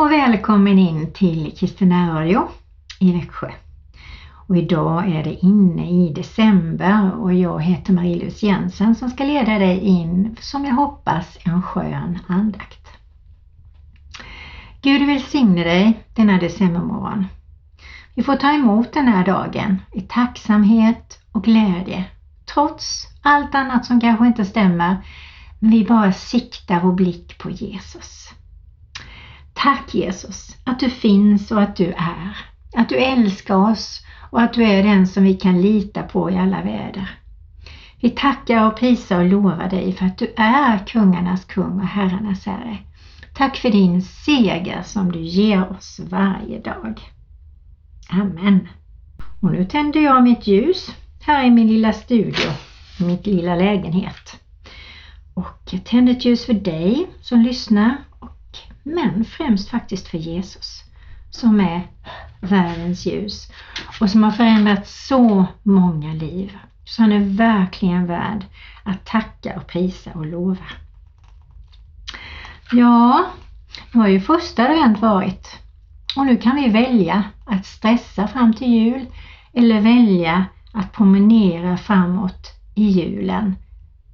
Och välkommen in till Kristina Radio i Växjö. Och idag är det inne i december och jag heter Marie-Louise Jensen som ska leda dig in, som jag hoppas, en skön andakt. Gud välsigne dig denna decembermorgon. Vi får ta emot den här dagen i tacksamhet och glädje, trots allt annat som kanske inte stämmer. Men vi bara siktar vår blick på Jesus. Tack Jesus att du finns och att du är. Att du älskar oss och att du är den som vi kan lita på i alla väder. Vi tackar och prisar och lovar dig för att du är kungarnas kung och herrarnas herre. Tack för din seger som du ger oss varje dag. Amen. Och nu tänder jag mitt ljus här i min lilla studio, i min lilla lägenhet. Och jag tänder ett ljus för dig som lyssnar men främst faktiskt för Jesus som är världens ljus och som har förändrat så många liv. Så han är verkligen värd att tacka och prisa och lova. Ja, nu har ju första advent varit och nu kan vi välja att stressa fram till jul eller välja att promenera framåt i julen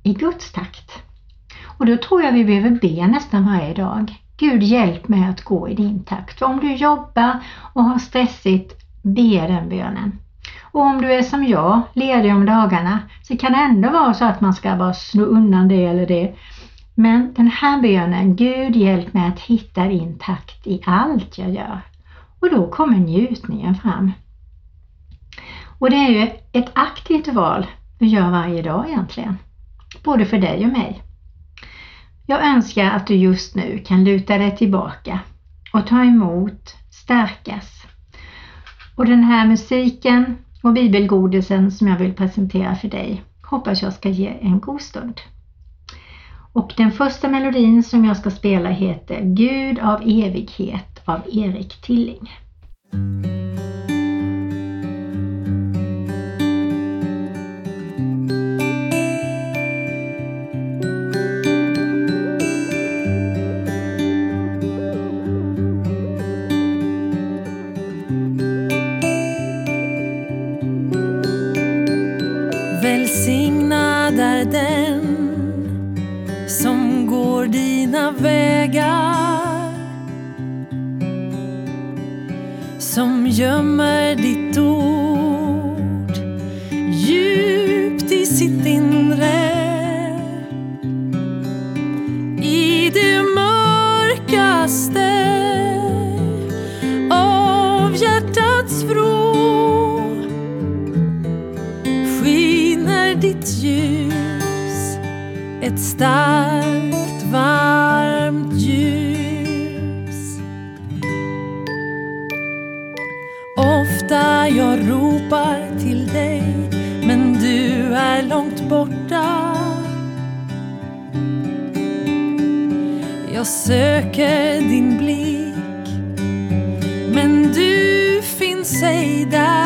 i Guds takt. Och då tror jag vi behöver be nästan varje dag. Gud hjälp mig att gå i din takt. Om du jobbar och har stressigt, be den bönen. Och om du är som jag, ledig om dagarna, så kan det ändå vara så att man ska bara slå undan det eller det. Men den här bönen, Gud hjälp mig att hitta din takt i allt jag gör. Och då kommer njutningen fram. Och det är ju ett aktivt val vi gör varje dag egentligen. Både för dig och mig. Jag önskar att du just nu kan luta dig tillbaka och ta emot, stärkas. Och den här musiken och bibelgodisen som jag vill presentera för dig hoppas jag ska ge en god stund. Och den första melodin som jag ska spela heter Gud av evighet av Erik Tilling. Gömmer ditt ord djupt i sitt inre. I det mörkaste av hjärtats vrå skiner ditt ljus ett starkt, Jag söker din blick men du finns ej där.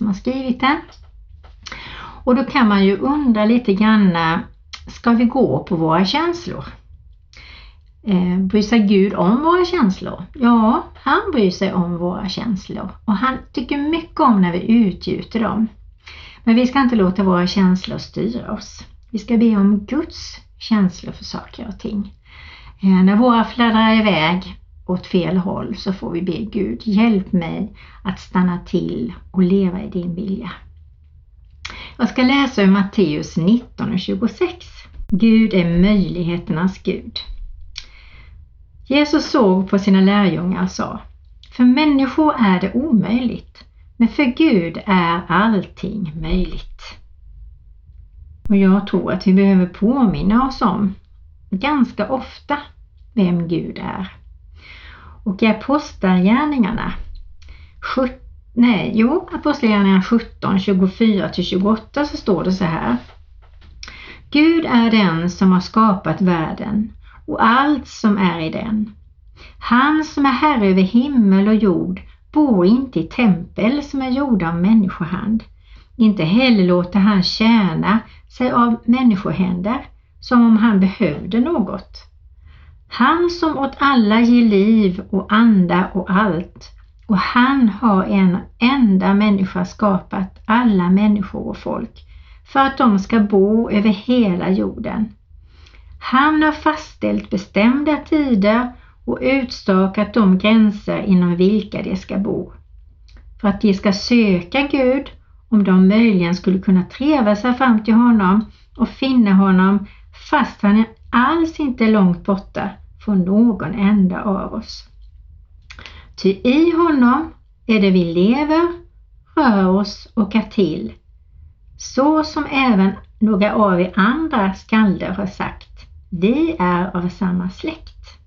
Som har skrivit den. Och då kan man ju undra lite grann, ska vi gå på våra känslor? Eh, bryr sig Gud om våra känslor? Ja, han bryr sig om våra känslor och han tycker mycket om när vi utgjuter dem. Men vi ska inte låta våra känslor styra oss. Vi ska be om Guds känslor för saker och ting. Eh, när våra fladdrar iväg åt fel håll så får vi be Gud, hjälp mig att stanna till och leva i din vilja. Jag ska läsa ur Matteus 19 och 26. Gud är möjligheternas Gud. Jesus såg på sina lärjungar och sa För människor är det omöjligt, men för Gud är allting möjligt. Och jag tror att vi behöver påminna oss om ganska ofta vem Gud är. Och i Apostlagärningarna nej, jo, Apostlagärningarna 17, 24-28 så står det så här. Gud är den som har skapat världen och allt som är i den. Han som är herre över himmel och jord bor inte i tempel som är gjorda av människohand. Inte heller låter han tjäna sig av människohänder som om han behövde något. Han som åt alla ger liv och anda och allt och han har en enda människa skapat alla människor och folk för att de ska bo över hela jorden. Han har fastställt bestämda tider och utstakat de gränser inom vilka de ska bo. För att de ska söka Gud, om de möjligen skulle kunna treva sig fram till honom och finna honom fast han alls inte långt borta från någon enda av oss. Ty i honom är det vi lever, rör oss och är till, så som även några av er andra skalder har sagt, vi är av samma släkt.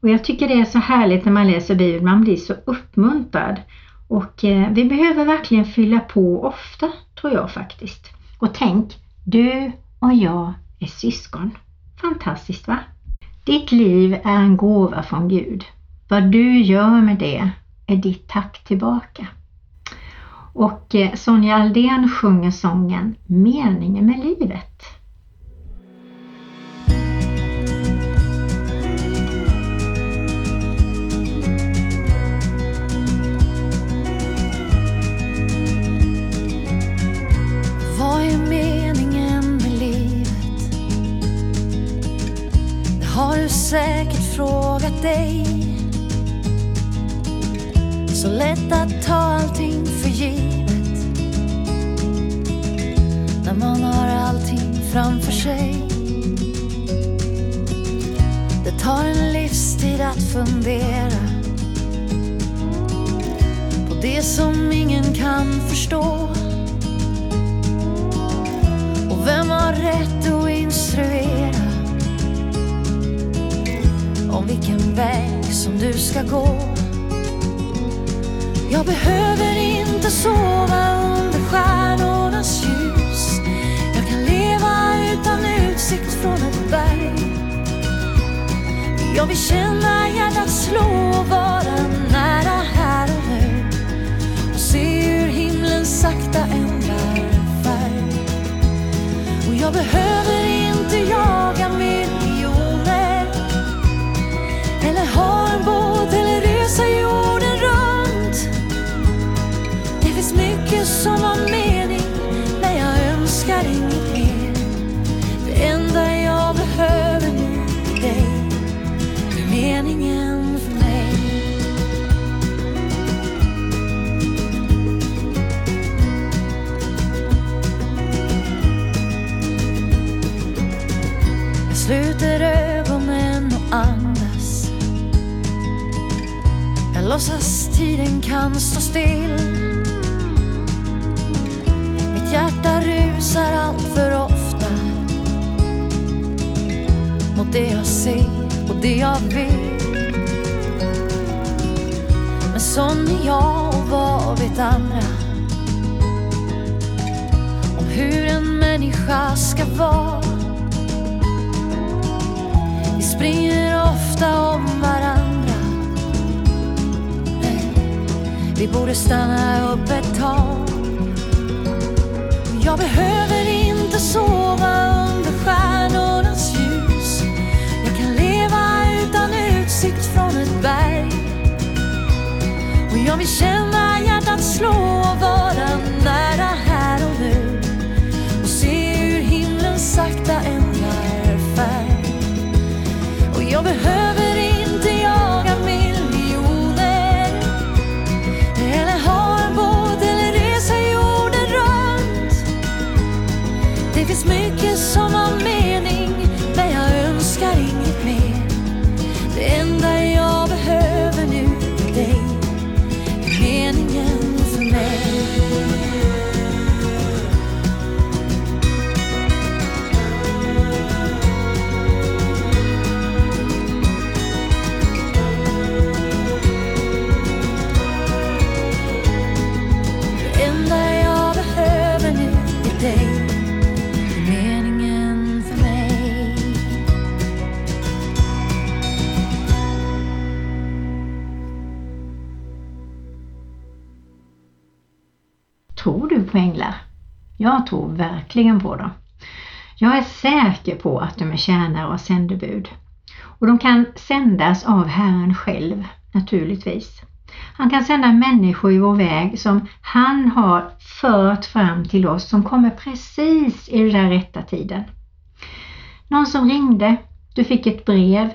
Och jag tycker det är så härligt när man läser Bibeln, man blir så uppmuntrad. Och eh, vi behöver verkligen fylla på ofta, tror jag faktiskt. Och tänk, du och jag är syskon. Fantastiskt va? Ditt liv är en gåva från Gud. Vad du gör med det är ditt tack tillbaka. Och eh, Sonja Aldén sjunger sången Meningen med livet. Har du säkert frågat dig. Så lätt att ta allting för givet. När man har allting framför sig. Det tar en livstid att fundera På det som ingen kan förstå. Och vem har rätt att instruera? Om vilken väg som du ska gå. Jag behöver inte sova under stjärnornas ljus. Jag kan leva utan utsikt från ett berg. Jag vill känna hjärtat slå och vara nära här och nu och se hur himlen sakta ändrar färg. Och jag behöver låtsas tiden kan stå still. Mitt hjärta rusar allt för ofta mot det jag ser och det jag vill. Men sån är jag och vad vet andra om hur en människa ska vara. Vi springer ofta om Vi borde stanna upp ett tag. Jag behöver inte sova under stjärnornas ljus. Jag kan leva utan utsikt från ett berg. Och jag vill känna hjärtat slå och vara nära här och nu. Och se hur himlen sakta ändrar färg. Och jag behöver Det finns mycket som Jag tror verkligen på dem. Jag är säker på att de är tjänare och sändebud. Och de kan sändas av Herren själv, naturligtvis. Han kan sända människor i vår väg som han har fört fram till oss som kommer precis i den där rätta tiden. Någon som ringde, du fick ett brev,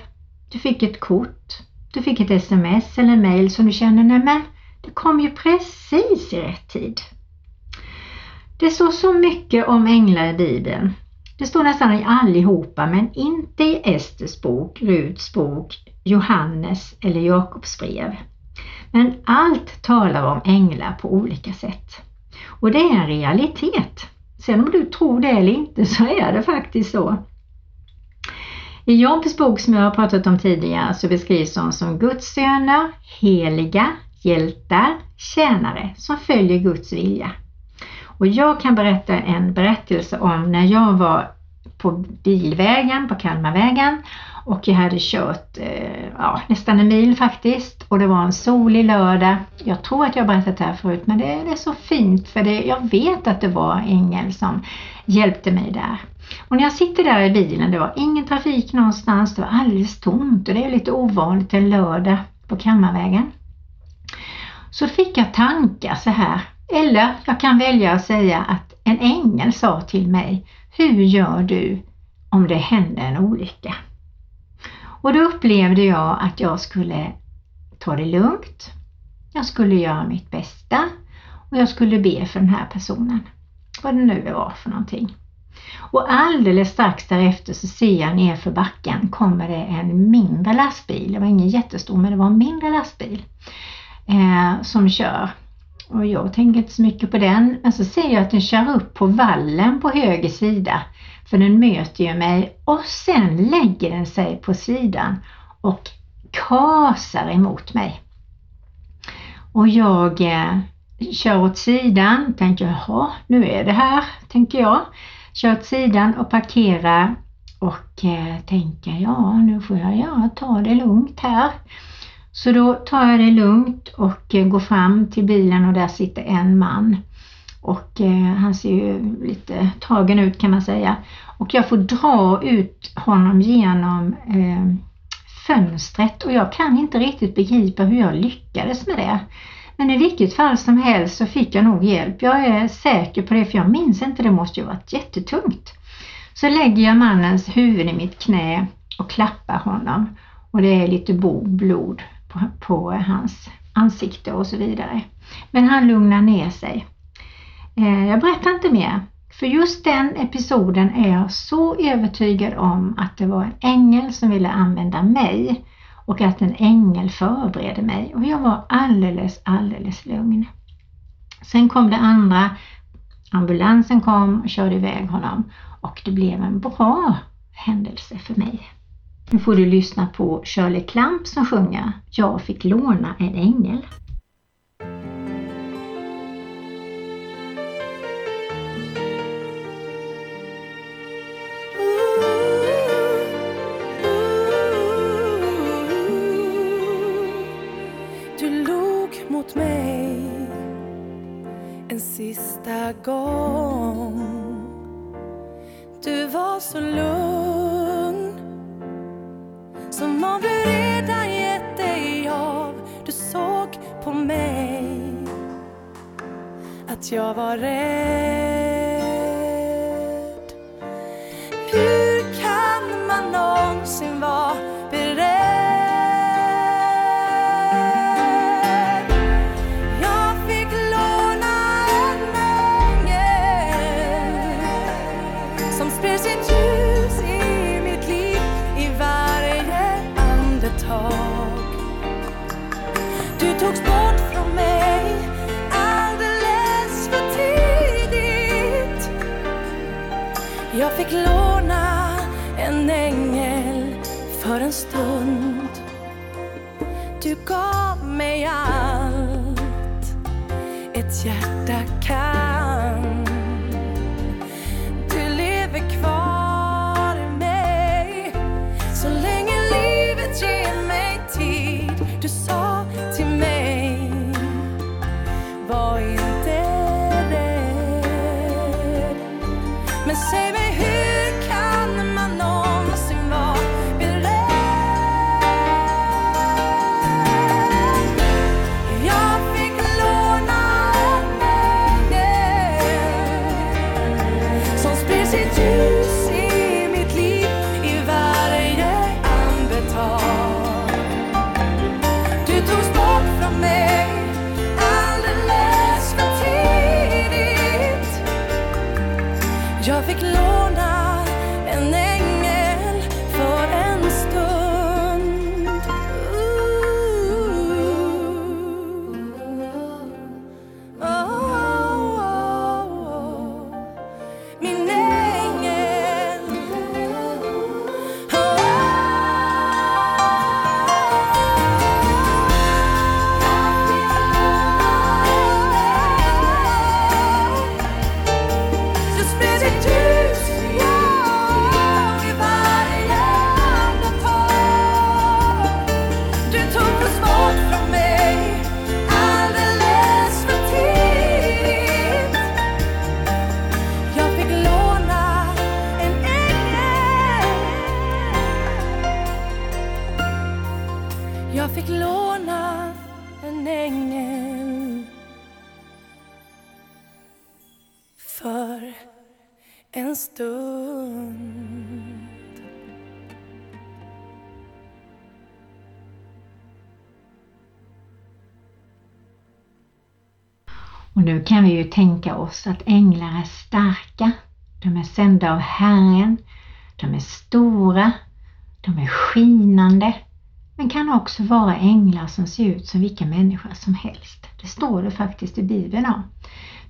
du fick ett kort, du fick ett sms eller mail som du känner, nej men det kom ju precis i rätt tid. Det står så mycket om änglar i Bibeln. Det står nästan i allihopa men inte i Esters bok, Ruts bok, Johannes eller Jakobs brev. Men allt talar om änglar på olika sätt. Och det är en realitet. Sen om du tror det eller inte så är det faktiskt så. I Jobs bok som jag har pratat om tidigare så beskrivs de som Guds söner, heliga, hjältar, tjänare som följer Guds vilja. Och jag kan berätta en berättelse om när jag var på bilvägen, på Kalmarvägen och jag hade kört eh, ja, nästan en mil faktiskt och det var en solig lördag. Jag tror att jag har berättat det här förut men det, det är så fint för det, jag vet att det var en som hjälpte mig där. Och när jag sitter där i bilen, det var ingen trafik någonstans, det var alldeles tomt och det är lite ovanligt en lördag på Kalmarvägen. Så fick jag tankar så här, eller jag kan välja att säga att en ängel sa till mig, hur gör du om det händer en olycka? Och då upplevde jag att jag skulle ta det lugnt, jag skulle göra mitt bästa och jag skulle be för den här personen. Vad det nu var för någonting. Och alldeles strax därefter så ser jag nerför backen kommer det en mindre lastbil. Det var ingen jättestor men det var en mindre lastbil eh, som kör. Och jag tänker inte så mycket på den men så ser jag att den kör upp på vallen på höger sida. För den möter ju mig och sen lägger den sig på sidan och kasar emot mig. Och jag eh, kör åt sidan, tänker jaha, nu är det här, tänker jag. Kör åt sidan och parkerar och eh, tänker ja, nu får jag ja, ta det lugnt här. Så då tar jag det lugnt och eh, går fram till bilen och där sitter en man. Och eh, han ser ju lite tagen ut kan man säga. Och jag får dra ut honom genom eh, fönstret och jag kan inte riktigt begripa hur jag lyckades med det. Men i vilket fall som helst så fick jag nog hjälp. Jag är säker på det för jag minns inte, det måste ju varit jättetungt. Så lägger jag mannens huvud i mitt knä och klappar honom och det är lite blod på, på hans ansikte och så vidare. Men han lugnar ner sig. Eh, jag berättar inte mer. För just den episoden är jag så övertygad om att det var en ängel som ville använda mig och att en ängel förberedde mig och jag var alldeles, alldeles lugn. Sen kom det andra, ambulansen kom och körde iväg honom och det blev en bra händelse för mig. Nu får du lyssna på Shirley Clamp som sjunger Jag fick låna en ängel. Du log mot mig sista gång. Du var så lugn. Att jag var rädd. Hur kan man någonsin vara fick låna en ängel för en stund. Du gav mig allt ett hjärta kan. Du lever kvar i mig så länge livet ger mig tid. Du sa till mig, var inte rädd. Men säg nu kan vi ju tänka oss att änglar är starka. De är sända av Herren. De är stora. De är skinande. Men kan också vara änglar som ser ut som vilka människor som helst. Det står det faktiskt i Bibeln om.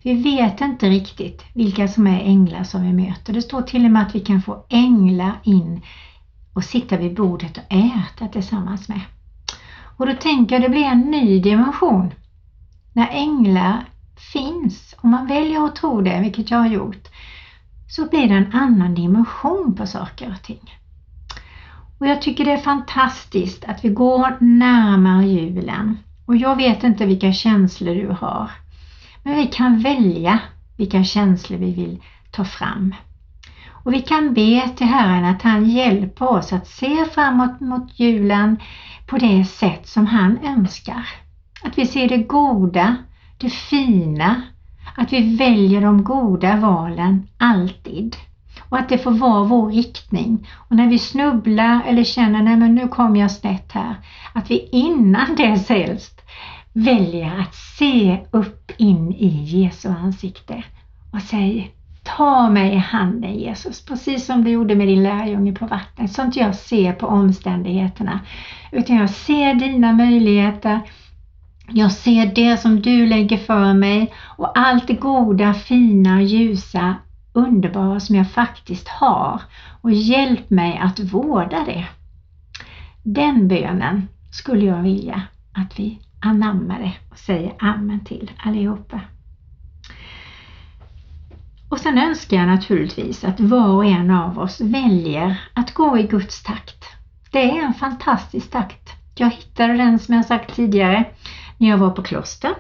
Vi vet inte riktigt vilka som är änglar som vi möter. Det står till och med att vi kan få änglar in och sitta vid bordet och äta tillsammans med. Och då tänker jag det blir en ny dimension. När änglar finns, om man väljer att tro det, vilket jag har gjort, så blir det en annan dimension på saker och ting. Och jag tycker det är fantastiskt att vi går närmare julen. Och jag vet inte vilka känslor du har. Men vi kan välja vilka känslor vi vill ta fram. Och vi kan be till Herren att han hjälper oss att se framåt mot julen på det sätt som han önskar. Att vi ser det goda, det fina, att vi väljer de goda valen alltid. Och att det får vara vår riktning. Och när vi snubblar eller känner nej men nu kom jag snett här, att vi innan dess helst väljer att se upp in i Jesu ansikte och säga Ta mig i handen Jesus, precis som du gjorde med din lärjunge på vattnet, så inte jag ser på omständigheterna, utan jag ser dina möjligheter, jag ser det som du lägger för mig och allt det goda, fina, ljusa, underbara som jag faktiskt har och hjälp mig att vårda det. Den bönen skulle jag vilja att vi anammade och säger amen till allihopa. Och sen önskar jag naturligtvis att var och en av oss väljer att gå i Guds takt. Det är en fantastisk takt. Jag hittade den som jag sagt tidigare när jag var på kloster.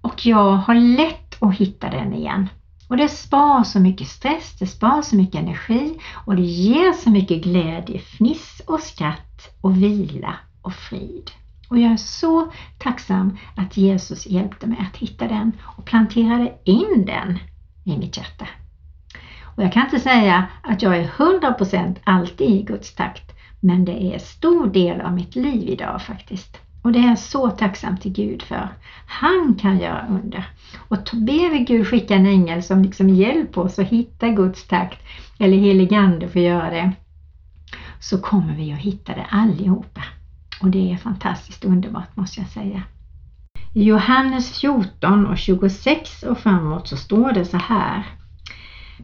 Och jag har lätt att hitta den igen. Och det spar så mycket stress, det spar så mycket energi och det ger så mycket glädje, fniss och skratt och vila och frid. Och jag är så tacksam att Jesus hjälpte mig att hitta den och planterade in den i mitt hjärta. Och jag kan inte säga att jag är 100% alltid i Guds takt, men det är en stor del av mitt liv idag faktiskt. Och det är jag så tacksam till Gud för. Han kan göra under. Och ber vi Gud skicka en ängel som liksom hjälper oss att hitta Guds takt, eller heligande får göra det, så kommer vi att hitta det allihopa. Och det är fantastiskt underbart måste jag säga. I Johannes 14 och 26 och framåt så står det så här.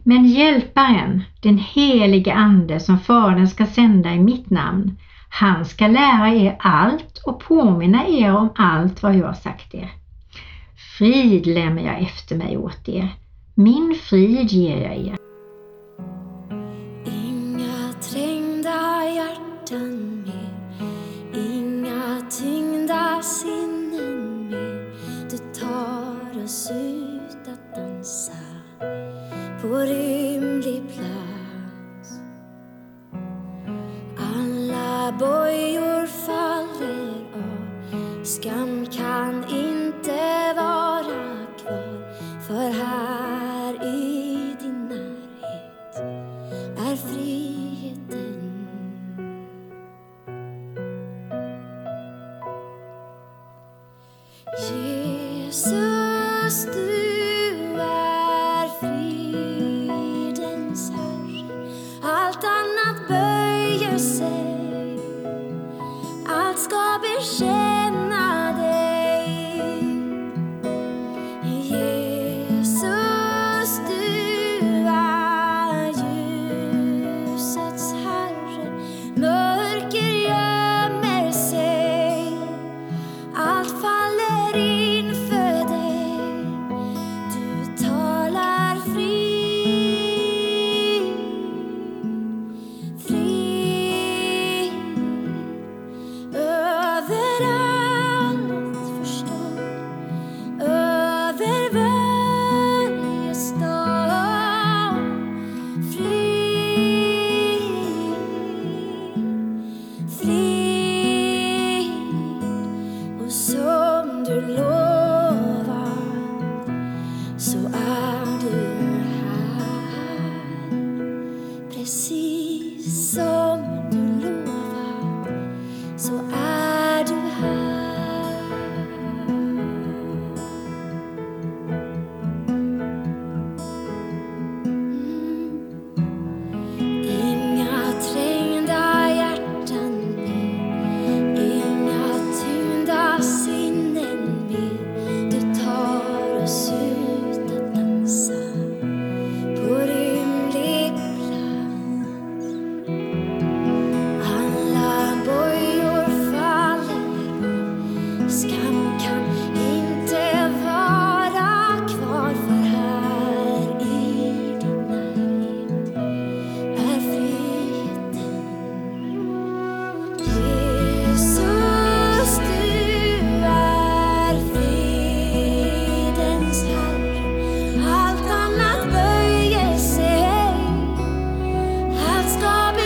Men Hjälparen, den helige Ande som Fadern ska sända i mitt namn, han ska lära er allt och påminna er om allt vad jag har sagt er. Frid lämnar jag efter mig åt er. Min frid ger jag er. Inga trängda hjärtan mer, inga tyngda sinnen mer. Du tar oss ut att dansa på ryggen Alla bojor faller av, skam kan inte vara kvar. För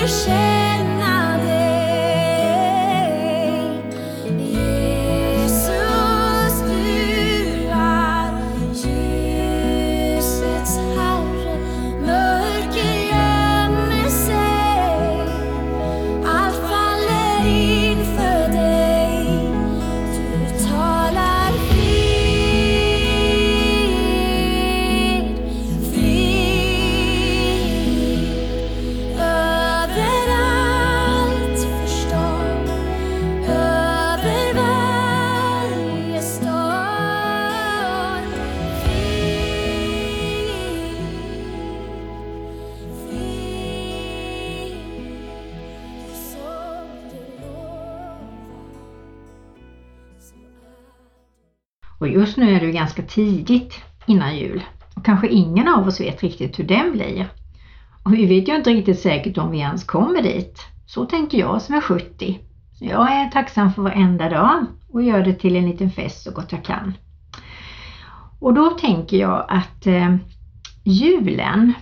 ska ganska tidigt innan jul och kanske ingen av oss vet riktigt hur den blir. Och vi vet ju inte riktigt säkert om vi ens kommer dit. Så tänker jag som är 70. Så jag är tacksam för varenda dag och gör det till en liten fest så gott jag kan. Och då tänker jag att eh, julen,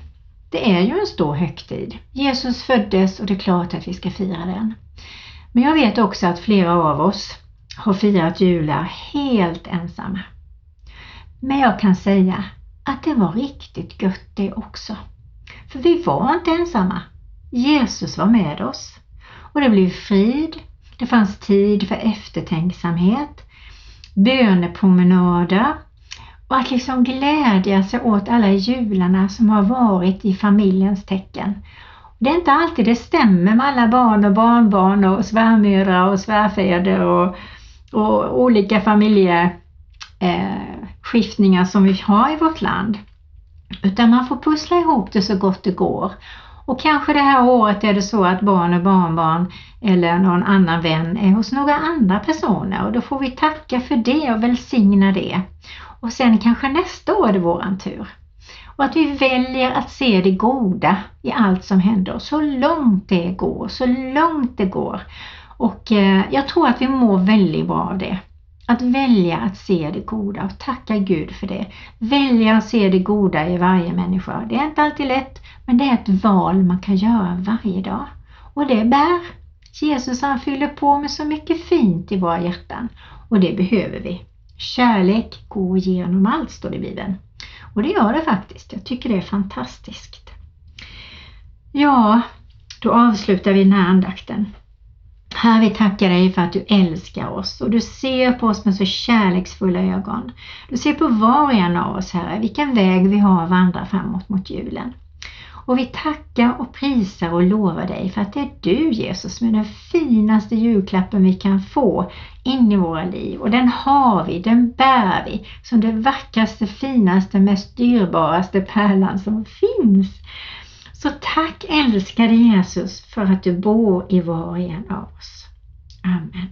det är ju en stor högtid. Jesus föddes och det är klart att vi ska fira den. Men jag vet också att flera av oss har firat jular helt ensamma. Men jag kan säga att det var riktigt gött det också. För vi var inte ensamma. Jesus var med oss. Och det blev frid, det fanns tid för eftertänksamhet, bönepromenader och att liksom glädja sig åt alla jularna som har varit i familjens tecken. Det är inte alltid det stämmer med alla barn och barnbarn och svärmödrar och svärfäder och, och olika familje... eh, skiftningar som vi har i vårt land. Utan man får pussla ihop det så gott det går. Och kanske det här året är det så att barn och barnbarn eller någon annan vän är hos några andra personer och då får vi tacka för det och välsigna det. Och sen kanske nästa år är det våran tur. Och att vi väljer att se det goda i allt som händer så långt det går, så långt det går. Och eh, jag tror att vi mår väldigt bra av det. Att välja att se det goda och tacka Gud för det. Välja att se det goda i varje människa. Det är inte alltid lätt, men det är ett val man kan göra varje dag. Och det bär. Jesus han fyller på med så mycket fint i våra hjärtan och det behöver vi. Kärlek går igenom allt, står det i Bibeln. Och det gör det faktiskt. Jag tycker det är fantastiskt. Ja, då avslutar vi den här andakten. Herre, vi tackar dig för att du älskar oss och du ser på oss med så kärleksfulla ögon. Du ser på var och en av oss, Herre, vilken väg vi har att vandra framåt mot julen. Och vi tackar och prisar och lovar dig för att det är du Jesus som är den finaste julklappen vi kan få in i våra liv. Och den har vi, den bär vi som det vackraste, finaste, mest dyrbaraste pärlan som finns. Så tack älskade Jesus för att du bor i var och en av oss. Amen.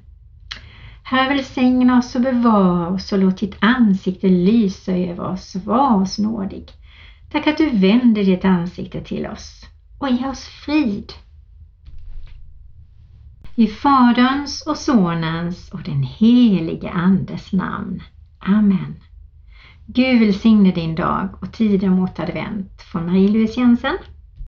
Herre välsigna oss och bevara oss och låt ditt ansikte lysa över oss. Var oss nådig. Tack att du vänder ditt ansikte till oss och ger oss frid. I Faderns och Sonens och den helige Andes namn. Amen. Gud välsigne din dag och tiden mot advent från Marie-Louise Jensen